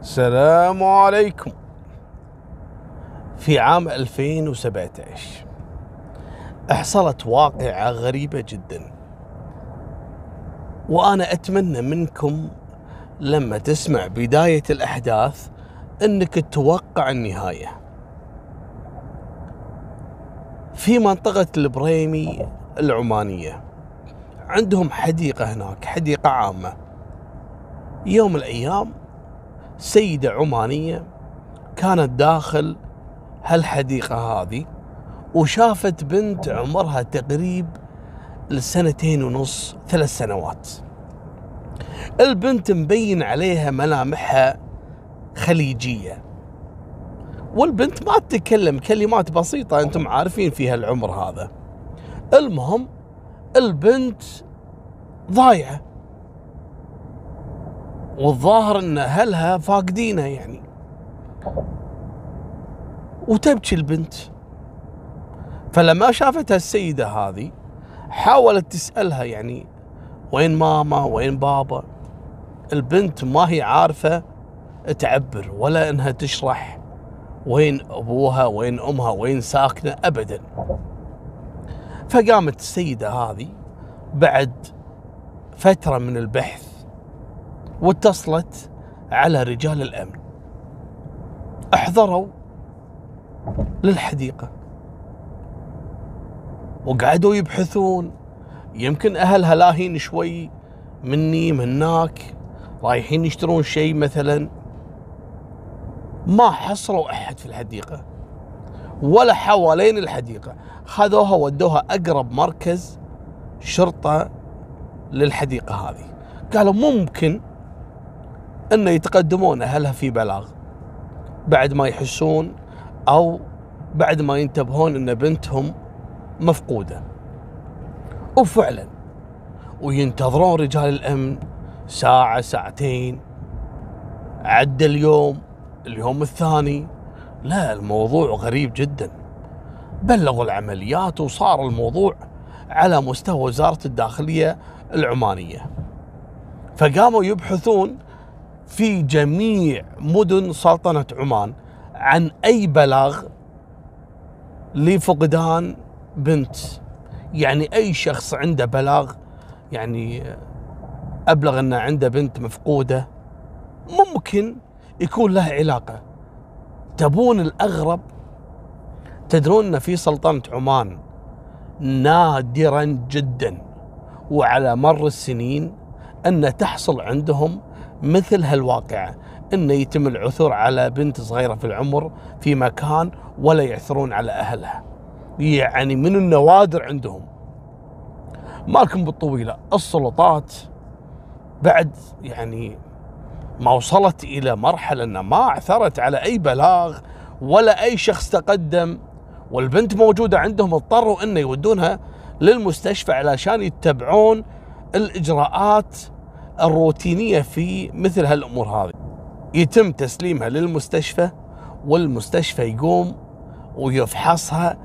السلام عليكم. في عام 2017 حصلت واقعة غريبة جدا. وأنا أتمنى منكم لما تسمع بداية الأحداث أنك تتوقع النهاية. في منطقة البريمي العمانية. عندهم حديقة هناك حديقة عامة. يوم من الأيام سيدة عمانية كانت داخل هالحديقة هذه وشافت بنت عمرها تقريب لسنتين ونص ثلاث سنوات. البنت مبين عليها ملامحها خليجية. والبنت ما تتكلم كلمات بسيطة أنتم عارفين في هالعمر هذا. المهم البنت ضايعة. والظاهر إن أهلها فاقدينها يعني. وتبكي البنت. فلما شافتها السيدة هذه حاولت تسألها يعني وين ماما؟ وين بابا؟ البنت ما هي عارفة تعبر ولا إنها تشرح وين أبوها وين أمها وين ساكنة ابدا. فقامت السيدة هذه بعد فترة من البحث واتصلت على رجال الأمن. أحضروا للحديقة. وقعدوا يبحثون. يمكن أهلها لاهين شوي مني من هناك رايحين يشترون شيء مثلا. ما حصلوا أحد في الحديقة. ولا حوالين الحديقة. خذوها ودوها أقرب مركز شرطة للحديقة هذه. قالوا ممكن انه يتقدمون اهلها في بلاغ بعد ما يحسون أو بعد ما ينتبهون أن بنتهم مفقودة؟ وفعلا وينتظرون رجال الأمن ساعة ساعتين. عدى اليوم اليوم الثاني. لا الموضوع غريب جدا. بلغوا العمليات وصار الموضوع على مستوى وزارة الداخلية العمانية. فقاموا يبحثون في جميع مدن سلطنة عمان عن أي بلاغ لفقدان بنت. يعني أي شخص عنده بلاغ يعني أبلغ أن عنده بنت مفقودة ممكن يكون له علاقة. تبون الأغرب تدرون أن في سلطنة عمان نادرا جدا وعلى مر السنين أن تحصل عندهم مثل هالواقعة إنه يتم العثور على بنت صغيرة في العمر في مكان ولا يعثرون على أهلها. يعني من النوادر عندهم. مالكم بالطويلة السلطات بعد يعني ما وصلت إلى مرحلة إنها ما عثرت على أي بلاغ ولا أي شخص تقدم والبنت موجودة عندهم اضطروا إنه يودونها للمستشفى علشان يتبعون الإجراءات الروتينية في مثل هالأمور هذه. يتم تسليمها للمستشفى والمستشفى يقوم ويفحصها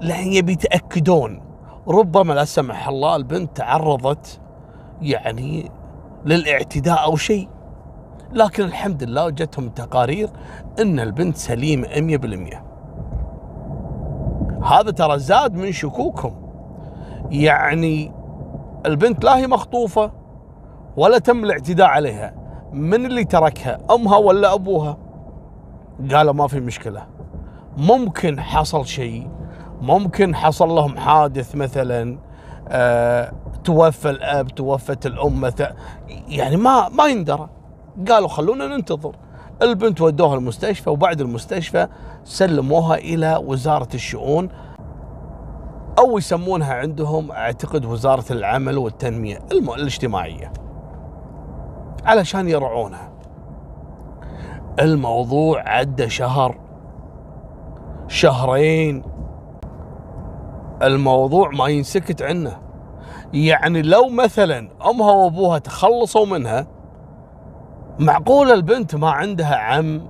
لأن يبي يتأكدون. ربما لا سمح الله البنت تعرضت يعني للاعتداء أو شيء. لكن الحمد لله جتهم تقارير إن البنت سليمة 100% هذا ترى زاد من شكوكهم. يعني البنت لا هي مخطوفة. ولا تم الاعتداء عليها. من اللي تركها أمها ولا أبوها؟ قالوا ما في مشكلة. ممكن حصل شيء. ممكن حصل لهم حادث مثلا أه توفى الأب توفت الأم مثلا. يعني ما ما يندرى. قالوا خلونا ننتظر. البنت ودوها المستشفى وبعد المستشفى سلموها إلى وزارة الشؤون أو يسمونها عندهم أعتقد وزارة العمل والتنمية الاجتماعية. علشان يرعونها الموضوع عدى شهر. شهرين. الموضوع ما ينسكت عنه. يعني لو مثلا امها وابوها تخلصوا منها معقول البنت ما عندها عم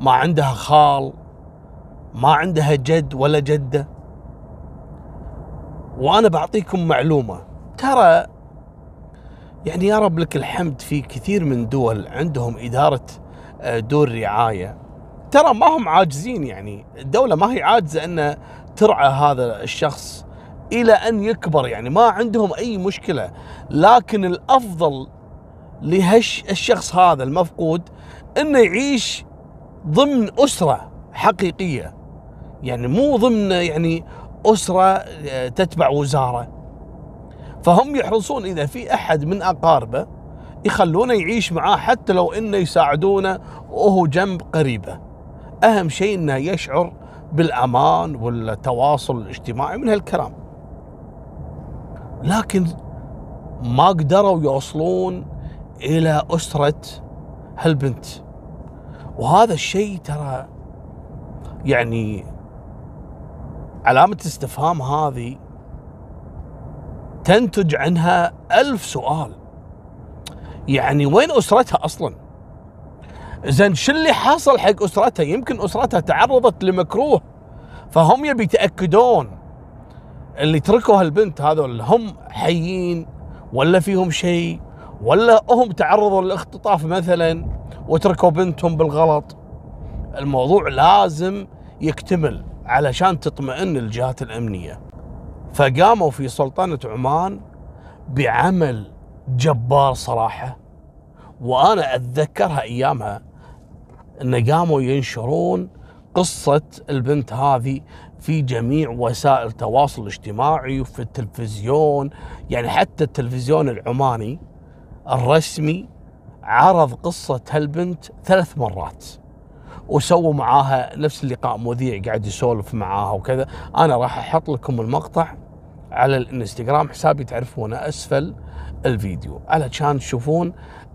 ما عندها خال ما عندها جد ولا جدة؟ وأنا بعطيكم معلومة. ترى يعني يا رب لك الحمد في كثير من دول عندهم إدارة آه، دور رعاية. ترى ما هم عاجزين يعني. الدولة ما هي عاجزة أن ترعى هذا الشخص إلى أن يكبر يعني. ما عندهم أي مشكلة. لكن الأفضل لهش الشخص هذا المفقود إنه يعيش ضمن أسرة حقيقية. يعني مو ضمن يعني أسرة آه، تتبع وزارة. فهم يحرصون إذا في أحد من أقاربه يخلونه يعيش معاه حتى لو إنه يساعدونه وهو جنب قريبه. أهم شيء إنه يشعر بالأمان والتواصل الاجتماعي من هالكلام. لكن ما قدروا يوصلون إلى أسرة هالبنت. وهذا الشيء ترى يعني علامة استفهام هذه تنتج عنها ألف سؤال. يعني وين أسرتها أصلا؟ زين شو اللي حصل حق أسرتها؟ يمكن أسرتها تعرضت لمكروه فهم يبي يتأكدون اللي تركوا هالبنت هذول هم حيين ولا فيهم شيء ولا هم تعرضوا للاختطاف مثلا وتركوا بنتهم بالغلط. الموضوع لازم يكتمل علشان تطمئن الجهات الأمنية. فقاموا في سلطنة عمان بعمل جبار صراحة وأنا أتذكرها أيامها إن قاموا ينشرون قصة البنت هذه في جميع وسائل التواصل الاجتماعي وفي التلفزيون يعني حتى التلفزيون العماني الرسمي عرض قصة هالبنت ثلاث مرات وسووا معاها نفس اللقاء مذيع قاعد يسولف معاها وكذا. أنا راح أحط لكم المقطع على الانستغرام حسابي تعرفونه أسفل الفيديو. علشان تشوفون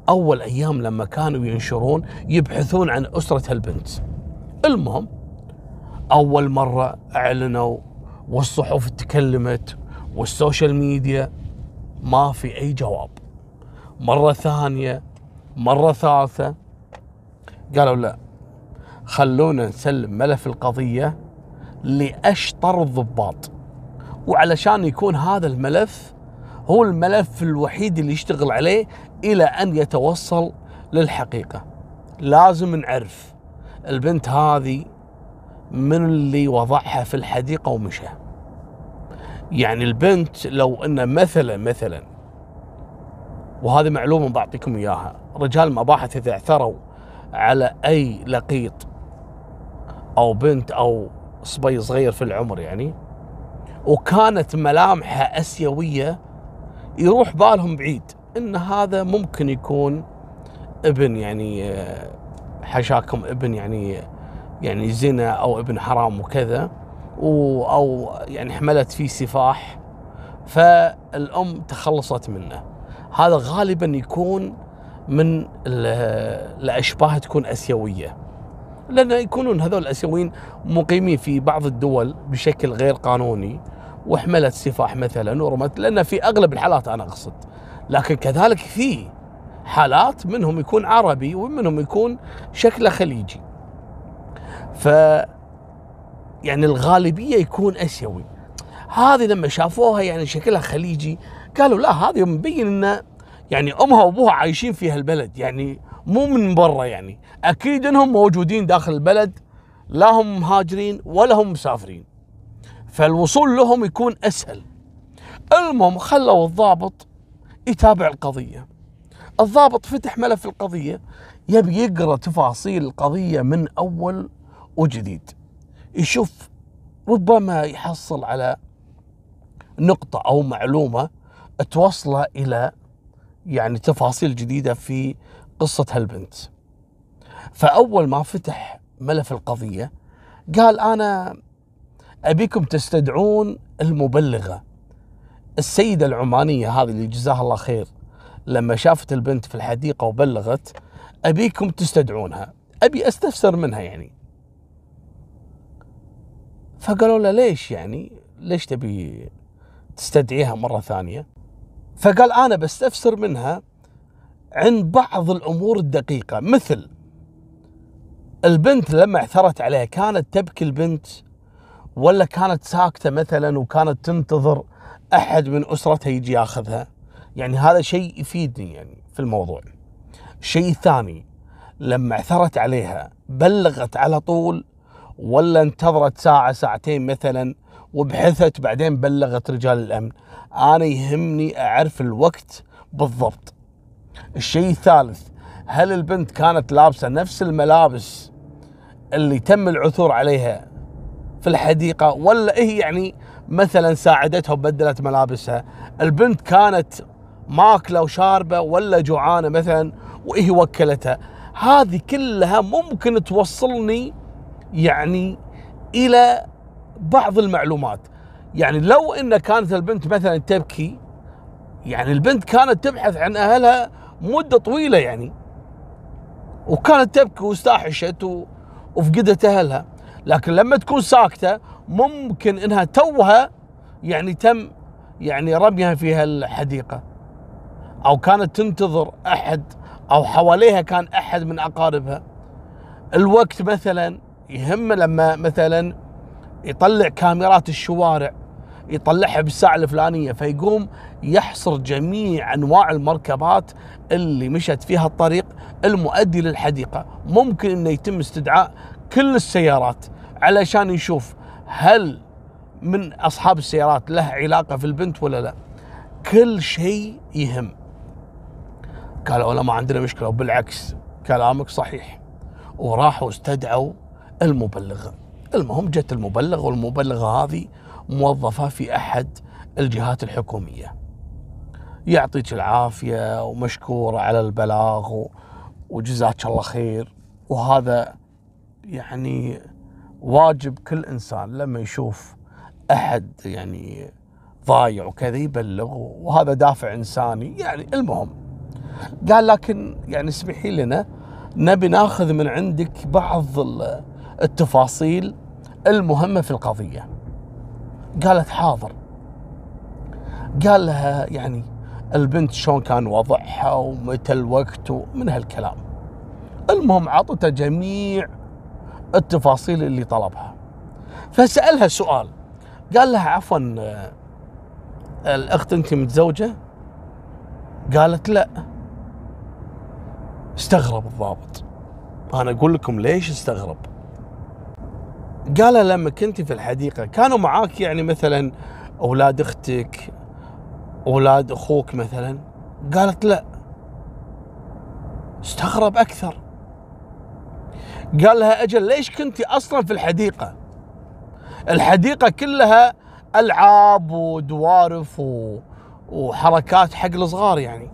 أول أيام لما كانوا ينشرون يبحثون عن أسرة هالبنت. المهم أول مرة أعلنوا والصحف تكلمت والسوشيال ميديا ما في أي جواب. مرة ثانية مرة ثالثة قالوا لا خلونا نسلم ملف القضية لأشطر الضباط. وعلشان يكون هذا الملف هو الملف الوحيد اللي يشتغل عليه إلى أن يتوصل للحقيقة. لازم نعرف البنت هذه من اللي وضعها في الحديقة ومشى. يعني البنت لو إن مثلا مثلا وهذه معلومة بعطيكم إياها رجال مباحث إذا اعثروا على أي لقيط أو بنت أو صبي صغير في العمر يعني وكانت ملامحه أسيوية يروح بالهم بعيد إن هذا ممكن يكون ابن يعني حشاكم ابن يعني يعني زنا أو ابن حرام وكذا أو يعني حملت فيه سفاح فالأم تخلصت منه. هذا غالبا يكون من الأشباه تكون أسيوية. لأن يكونون هذول الأسيويين مقيمين في بعض الدول بشكل غير قانوني وحملت سفاح مثلا ورمت لأن في أغلب الحالات أنا أقصد. لكن كذلك في حالات منهم يكون عربي ومنهم يكون شكله خليجي. ف يعني الغالبية يكون أسيوي. هذه لما شافوها يعني شكلها خليجي قالوا لا هذه مبين إن يعني أمها وأبوها عايشين في هالبلد. يعني مو من برا يعني. أكيد إنهم موجودين داخل البلد لا هم مهاجرين ولا هم مسافرين. فالوصول لهم يكون أسهل. المهم خلوا الضابط يتابع القضية. الضابط فتح ملف القضية يبي يقرأ تفاصيل القضية من أول وجديد. يشوف ربما يحصل على نقطة أو معلومة توصله إلى يعني تفاصيل جديدة في قصة هالبنت فأول ما فتح ملف القضية قال أنا أبيكم تستدعون المبلغة. السيدة العمانية هذه اللي جزاها الله خير لما شافت البنت في الحديقة وبلغت أبيكم تستدعونها. أبي أستفسر منها يعني. فقالوا له ليش يعني؟ ليش تبي تستدعيها مرة ثانية؟ فقال أنا بستفسر منها عن بعض الأمور الدقيقة. مثل البنت لما اعثرت عليها كانت تبكي البنت ولا كانت ساكتة مثلا وكانت تنتظر أحد من أسرتها يجي ياخذها؟ يعني هذا شيء يفيدني يعني في الموضوع. الشيء الثاني لما عثرت عليها بلغت على طول ولا انتظرت ساعة ساعتين مثلا وبحثت بعدين بلغت رجال الأمن. أنا يهمني أعرف الوقت بالضبط. الشيء الثالث هل البنت كانت لابسة نفس الملابس اللي تم العثور عليها في الحديقة ولا هي يعني مثلا ساعدتها وبدلت ملابسها؟ البنت كانت ماكلة وشاربة ولا جوعانة مثلا وهي وكلتها؟ هذه كلها ممكن توصلني يعني إلى بعض المعلومات. يعني لو إن كانت البنت مثلا تبكي يعني البنت كانت تبحث عن أهلها مدة طويلة يعني. وكانت تبكي واستاحشت وفقدت أهلها. لكن لما تكون ساكتة ممكن إنها توها يعني تم يعني رميها في هالحديقة. أو كانت تنتظر أحد أو حواليها كان أحد من أقاربها. الوقت مثلا يهم لما مثلا يطلع كاميرات الشوارع. يطلعها بالساعة الفلانية فيقوم يحصر جميع أنواع المركبات اللي مشت فيها الطريق المؤدي للحديقة. ممكن أنه يتم استدعاء كل السيارات علشان يشوف هل من أصحاب السيارات له علاقة في البنت ولا لا. كل شيء يهم. قالوا لا ما عندنا مشكلة. وبالعكس كلامك صحيح. وراحوا استدعوا المبلغ. المهم جت المبلغ والمبلغة هذه موظفة في أحد الجهات الحكومية. يعطيك العافية ومشكورة على البلاغ وجزاك الله خير. وهذا يعني واجب كل إنسان لما يشوف أحد يعني ضايع وكذا يبلغ. وهذا دافع إنساني يعني المهم. قال لكن يعني اسمحي لنا نبي ناخذ من عندك بعض التفاصيل المهمة في القضية. قالت حاضر. قال لها يعني البنت شلون كان وضعها ومتى الوقت ومن هالكلام. المهم عطته جميع التفاصيل اللي طلبها. فسألها سؤال. قال لها عفوا الأخت أنت متزوجة؟ قالت لا. استغرب الضابط. أنا أقول لكم ليش استغرب؟ قال لما كنت في الحديقة كانوا معاك يعني مثلا أولاد أختك أولاد أخوك مثلا؟ قالت لا. استغرب أكثر. قال لها أجل ليش كنت أصلا في الحديقة؟ الحديقة كلها ألعاب ودوارف. وحركات حق الصغار يعني.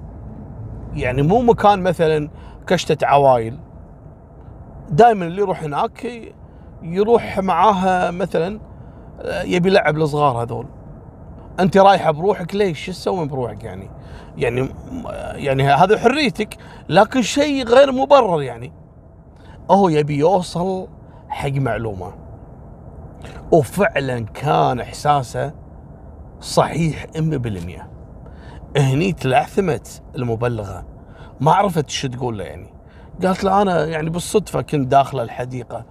يعني مو مكان مثلا كشتة عوايل. دائما اللي يروح هناك يروح معاها مثلا آه، يبي يلعب الصغار هذول أنت رايحة بروحك ليش؟ شو تسوي بروحك يعني؟ يعني يعني هذا حريتك لكن شيء غير مبرر يعني. هو يبي يوصل حق معلومة. وفعلا كان إحساسه صحيح 100%. هني تلعثمت المبلغة ما عرفت شو تقول له يعني. قالت له أنا يعني بالصدفة كنت داخله الحديقة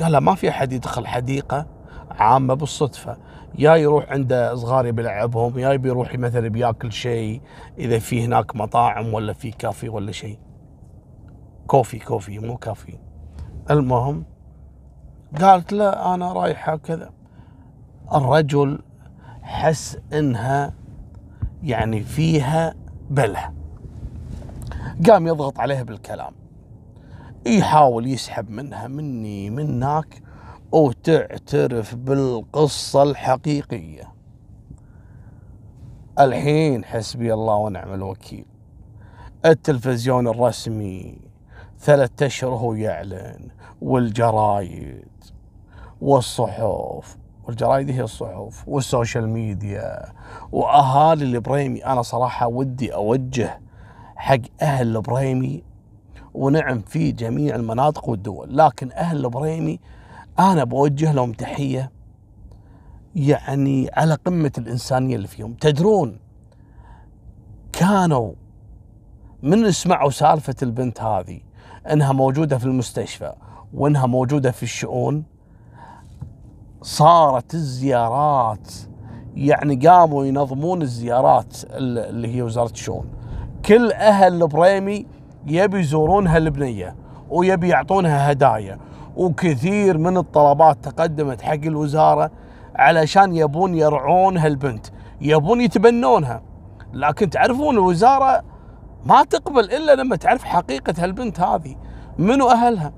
قال ما في أحد يدخل حديقة عامة بالصدفة. يا يروح عنده صغار يلعبهم يا يبي يروح مثلا بياكل شيء إذا في هناك مطاعم ولا في كافي ولا شيء. كوفي كوفي مو كافي. المهم قالت لا أنا رايحة كذا الرجل حس إنها يعني فيها بله قام يضغط عليها بالكلام. يحاول يسحب منها مني منك وتعترف بالقصة الحقيقية. الحين حسبي الله ونعم الوكيل. التلفزيون الرسمي ثلاثة أشهر هو يعلن والجرايد والصحف والجرايد هي الصحف والسوشيال ميديا وأهالي البريمي. أنا صراحة ودي أوجه حق أهل البريمي ونعم في جميع المناطق والدول. لكن أهل البريمي أنا بوجه لهم تحية يعني على قمة الإنسانية اللي فيهم. تدرون كانوا من سمعوا سالفة البنت هذه إنها موجودة في المستشفى وإنها موجودة في الشؤون. صارت الزيارات يعني قاموا ينظمون الزيارات اللي هي وزارة الشؤون. كل أهل البريمي يبي يزورون هالبنيه ويبي يعطونها هدايا. وكثير من الطلبات تقدمت حق الوزارة علشان يبون يرعون هالبنت يبون يتبنونها. لكن تعرفون الوزارة ما تقبل إلا لما تعرف حقيقة هالبنت هذه منو أهلها.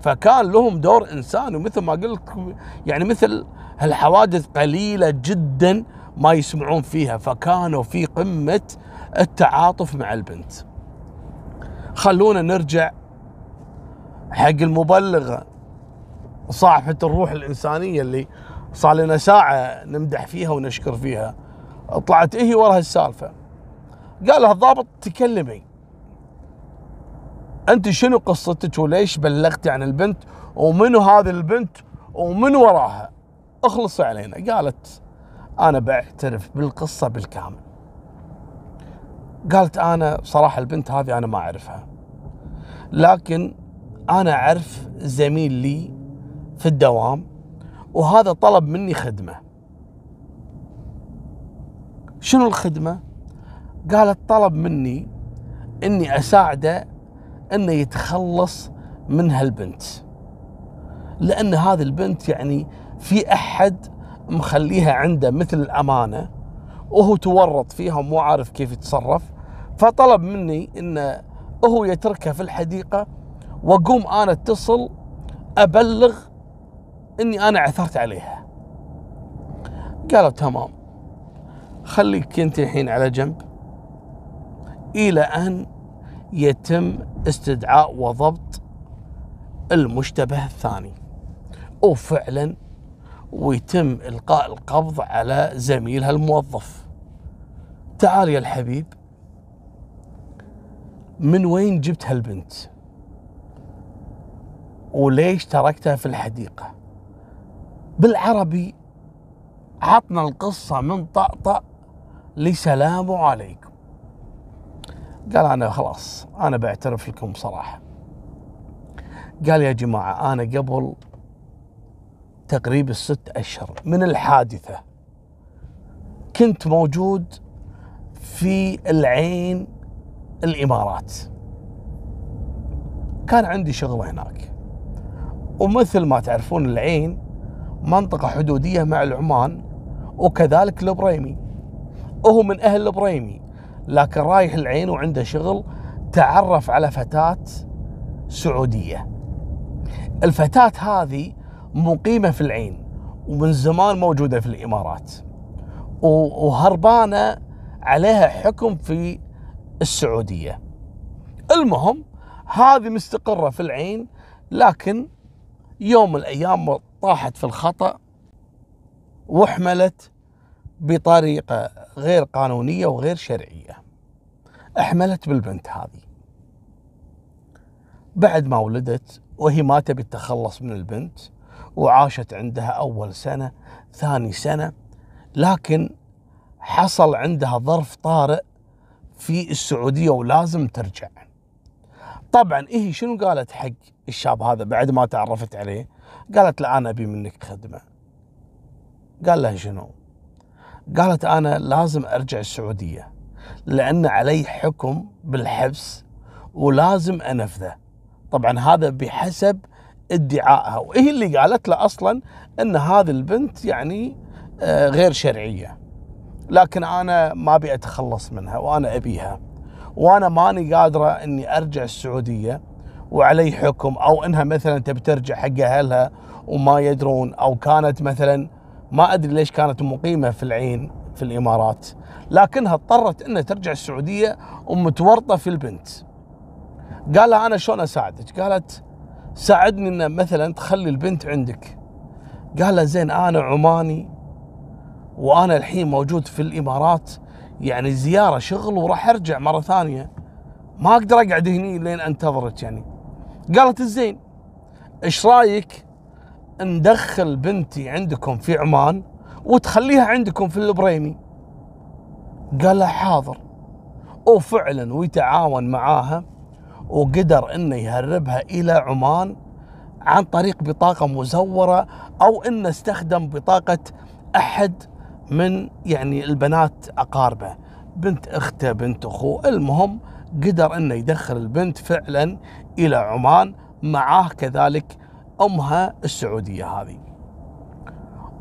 فكان لهم دور انساني ومثل ما قلت يعني مثل هالحوادث قليلة جدا ما يسمعون فيها. فكانوا في قمة التعاطف مع البنت. خلونا نرجع حق المبلغه صاحبة الروح الإنسانية اللي صار لنا ساعة نمدح فيها ونشكر فيها. طلعت هي ورا هالسالفه قال لها الضابط تكلمي. أنت شنو قصتك وليش بلغتي عن البنت؟ ومنو هذه البنت؟ ومن وراها؟ اخلصي علينا. قالت أنا بعترف بالقصة بالكامل. قالت أنا صراحة البنت هذه أنا ما أعرفها. لكن أنا أعرف زميل لي في الدوام وهذا طلب مني خدمة. شنو الخدمة؟ قالت طلب مني إني أساعده إنه يتخلص من هالبنت. لأن هذه البنت يعني في أحد مخليها عنده مثل الأمانة. وهو تورط فيها ومو عارف كيف يتصرف. فطلب مني انه هو يتركها في الحديقة وأقوم أنا اتصل أبلغ إني أنا عثرت عليها. قالوا تمام خليك أنت الحين على جنب إلى أن يتم استدعاء وضبط المشتبه الثاني. وفعلا ويتم إلقاء القبض على زميلها الموظف. تعال يا الحبيب. من وين جبت هالبنت؟ وليش تركتها في الحديقة؟ بالعربي عطنا القصة من طأطأ لسلام عليكم. قال أنا خلاص أنا بعترف لكم بصراحة قال يا جماعة أنا قبل تقريب الست أشهر من الحادثة. كنت موجود في العين الإمارات. كان عندي شغل هناك. ومثل ما تعرفون العين منطقة حدودية مع العمان وكذلك البريمي وهو من أهل البريمي لكن رايح العين وعنده شغل تعرف على فتاة سعودية. الفتاة هذه مقيمة في العين ومن زمان موجودة في الإمارات. وهربانة عليها حكم في السعودية. المهم هذه مستقرة في العين لكن يوم من الأيام طاحت في الخطأ وحملت بطريقة غير قانونية وغير شرعية. أحملت بالبنت هذه. بعد ما ولدت وهي ما تبي تتخلص من البنت وعاشت عندها أول سنة ثاني سنة لكن حصل عندها ظرف طارئ في السعودية ولازم ترجع. طبعا إيه شنو قالت حق الشاب هذا بعد ما تعرفت عليه؟ قالت له أنا أبي منك خدمة. قال لها شنو؟ قالت أنا لازم أرجع السعودية لأن علي حكم بالحبس ولازم أنفذه. طبعا هذا بحسب ادعائها. وهي اللي قالت له أصلا إن هذه البنت يعني آه، غير شرعية. لكن أنا ما أبي أتخلص منها وأنا أبيها. وأنا ماني قادرة إني أرجع السعودية وعلي حكم أو إنها مثلا تبي ترجع حق أهلها وما يدرون أو كانت مثلا ما أدري ليش كانت مقيمة في العين في الإمارات. لكنها اضطرت إنها ترجع السعودية ومتورطة في البنت. قال لها أنا شلون أساعدك؟ قالت ساعدني ان مثلا تخلي البنت عندك. قال له زين أنا عماني وأنا الحين موجود في الإمارات يعني زيارة شغل وراح أرجع مرة ثانية. ما أقدر أقعد هني لين أنتظرك يعني. قالت زين إيش رأيك ندخل بنتي عندكم في عمان وتخليها عندكم في البريمي؟ قال له حاضر. وفعلا ويتعاون معاها. وقدر إنه يهربها إلى عمان عن طريق بطاقة مزورة أو إنه استخدم بطاقة أحد من يعني البنات أقاربه بنت أخته بنت أخوه. المهم قدر إنه يدخل البنت فعلا إلى عمان معاه كذلك أمها السعودية هذه.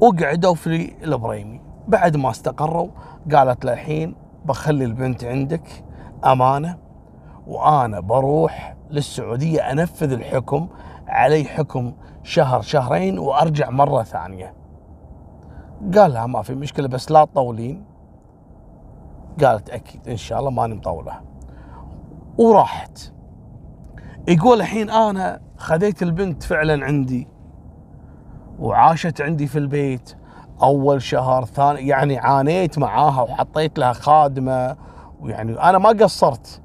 وقعدوا في البريمي. بعد ما استقروا قالت له الحين بخلي البنت عندك أمانة. وأنا بروح للسعودية أنفذ الحكم علي حكم شهر شهرين وأرجع مرة ثانية. قال لها ما في مشكلة بس لا تطولين. قالت أكيد إن شاء الله ماني مطولة. وراحت يقول الحين أنا خذيت البنت فعلا عندي وعاشت عندي في البيت أول شهر ثاني يعني عانيت معاها وحطيت لها خادمة ويعني أنا ما قصرت.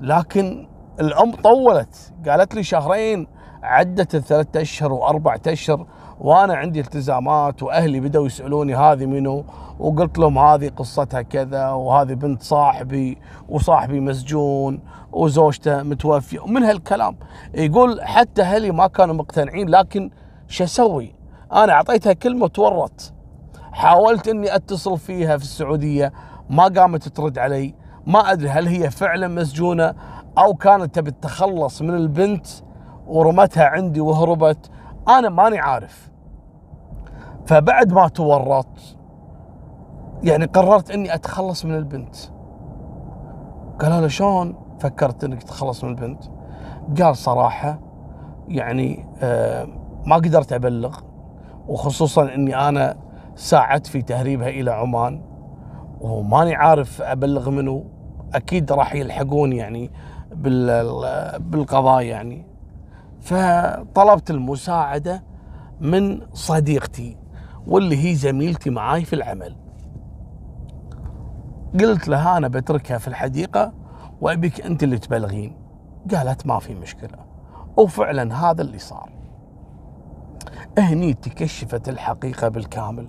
لكن الام طولت. قالت لي شهرين عدت الثلاثة أشهر وأربعة أشهر وأنا عندي التزامات وأهلي بدأوا يسألوني هذه منو وقلت لهم هذه قصتها كذا وهذه بنت صاحبي وصاحبي مسجون وزوجته متوفية ومن هالكلام. يقول حتى أهلي ما كانوا مقتنعين لكن شو أسوي؟ أنا أعطيتها كلمة تورط حاولت إني أتصل فيها في السعودية ما قامت ترد علي. ما أدري هل هي فعلا مسجونة أو كانت تبي تتخلص من البنت ورمتها عندي وهربت. أنا ماني عارف. فبعد ما تورط يعني قررت إني أتخلص من البنت. قالوا له شلون فكرت إنك تتخلص من البنت؟ قال صراحة يعني آه ما قدرت أبلغ. وخصوصا إني أنا ساعدت في تهريبها إلى عمان. وماني عارف أبلغ منه. أكيد راح يلحقون يعني بالقضاء يعني. فطلبت المساعدة من صديقتي واللي هي زميلتي معاي في العمل. قلت لها أنا بتركها في الحديقة وأبيك أنت اللي تبلغين. قالت ما في مشكلة. وفعلا هذا اللي صار. هني تكشفت الحقيقة بالكامل.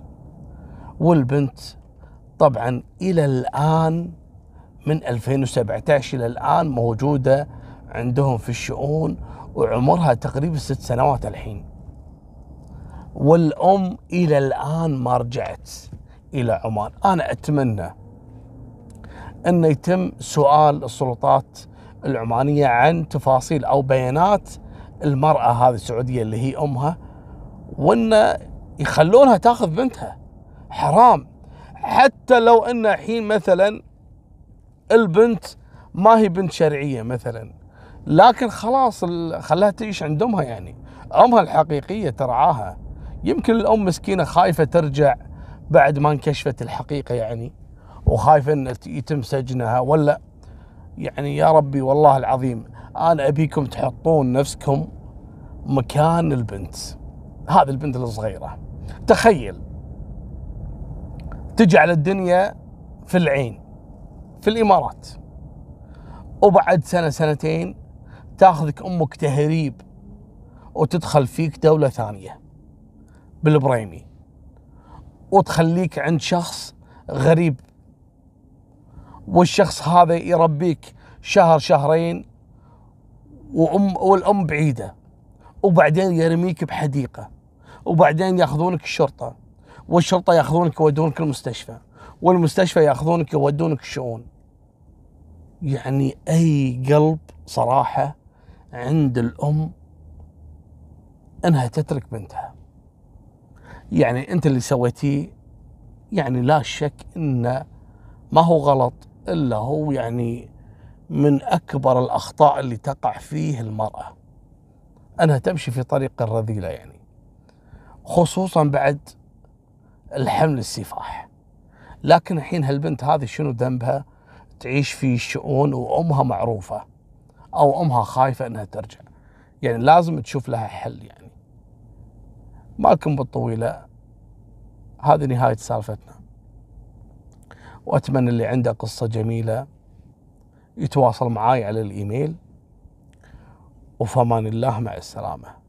والبنت طبعا إلى الآن من 2017 إلى الآن موجودة عندهم في الشؤون وعمرها تقريبا ست سنوات الحين. والأم إلى الآن ما رجعت إلى عمان. أنا أتمنى أن يتم سؤال السلطات العمانية عن تفاصيل أو بيانات المرأة هذه السعودية اللي هي أمها وأن يخلونها تأخذ بنتها. حرام. حتى لو أن الحين مثلا البنت ما هي بنت شرعية مثلا. لكن خلاص خلاها تعيش عند امها يعني. أمها الحقيقية ترعاها. يمكن الأم مسكينة خايفة ترجع بعد ما انكشفت الحقيقة يعني. وخايفة ان يتم سجنها. ولا يعني يا ربي والله العظيم أنا أبيكم تحطون نفسكم مكان البنت. هذه البنت الصغيرة. تخيل. تجعل الدنيا في العين. في الإمارات. وبعد سنة سنتين تاخذك أمك تهريب وتدخل فيك دولة ثانية بالبريمي وتخليك عند شخص غريب. والشخص هذا يربيك شهر شهرين وام والأم بعيدة وبعدين يرميك بحديقة وبعدين ياخذونك الشرطة والشرطة ياخذونك يودونك المستشفى. والمستشفى ياخذونك يودونك الشؤون يعني أي قلب صراحة عند الأم إنها تترك بنتها. يعني أنت اللي سويتيه يعني لا شك انه ما هو غلط إلا هو يعني من أكبر الأخطاء اللي تقع فيه المرأة. إنها تمشي في طريق الرذيلة يعني. خصوصا بعد الحمل السفاح. لكن الحين هالبنت هذه شنو ذنبها؟ تعيش في شؤون وأمها معروفة أو أمها خايفة إنها ترجع. يعني لازم تشوف لها حل يعني. مالكم بالطويلة هذه نهاية سالفتنا. وأتمنى اللي عنده قصة جميلة يتواصل معاي على الإيميل. وفمان الله مع السلامة.